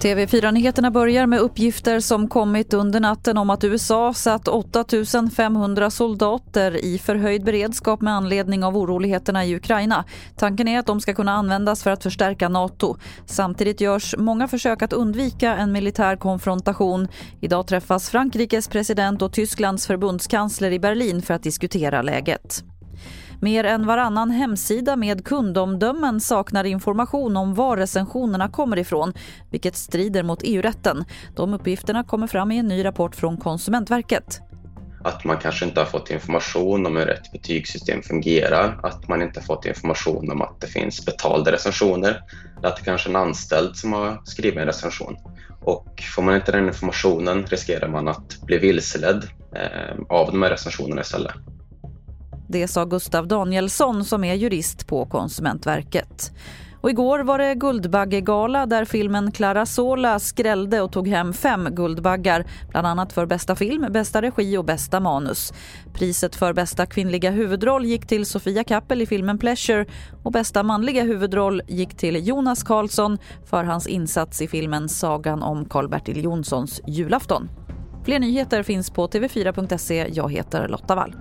TV4-nyheterna börjar med uppgifter som kommit under natten om att USA satt 8 500 soldater i förhöjd beredskap med anledning av oroligheterna i Ukraina. Tanken är att de ska kunna användas för att förstärka Nato. Samtidigt görs många försök att undvika en militär konfrontation. Idag träffas Frankrikes president och Tysklands förbundskansler i Berlin för att diskutera läget. Mer än varannan hemsida med kundomdömen saknar information om var recensionerna kommer ifrån, vilket strider mot EU-rätten. De uppgifterna kommer fram i en ny rapport från Konsumentverket att man kanske inte har fått information om hur ett betygssystem fungerar, att man inte har fått information om att det finns betalda recensioner, att det kanske är en anställd som har skrivit en recension. Och får man inte den informationen riskerar man att bli vilseledd eh, av de här recensionerna istället. Det sa Gustav Danielsson som är jurist på Konsumentverket. Och igår var det Guldbaggegala där filmen Clara Sola skrällde och tog hem fem Guldbaggar, bland annat för bästa film, bästa regi och bästa manus. Priset för bästa kvinnliga huvudroll gick till Sofia Kappel i filmen Pleasure och bästa manliga huvudroll gick till Jonas Karlsson för hans insats i filmen Sagan om Karl-Bertil Jonssons julafton. Fler nyheter finns på tv4.se. Jag heter Lotta Wall.